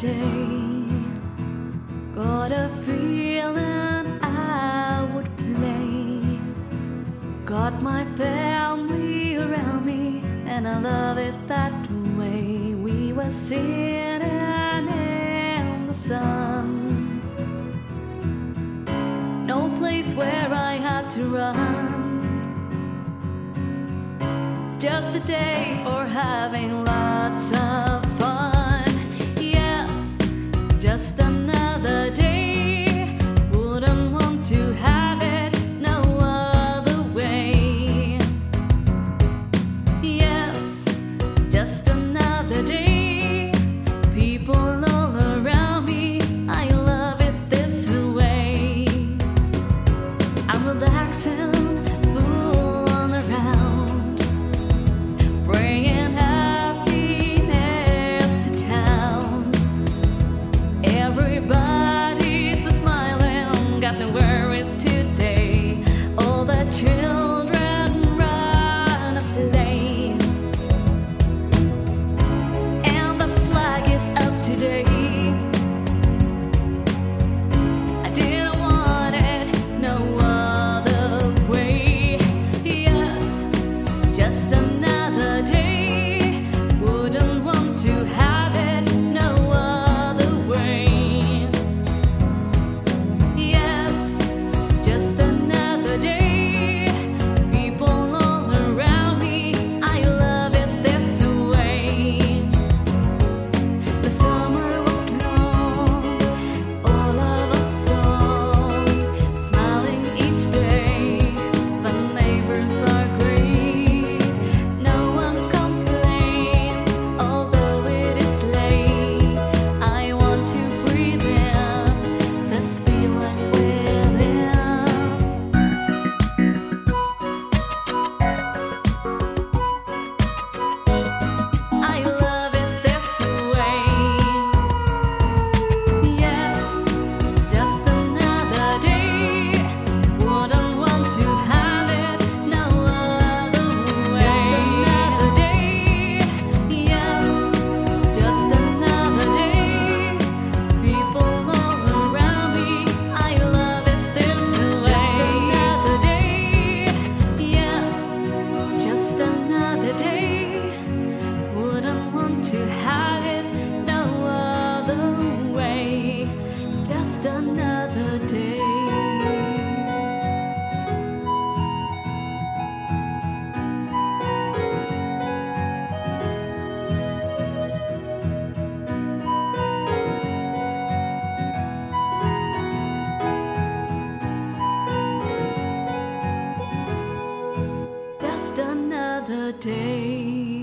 Got a feeling I would play. Got my family around me, and I love it that way. We were sitting in the sun. No place where I had to run. Just a day or having lots of just another day. Just another day.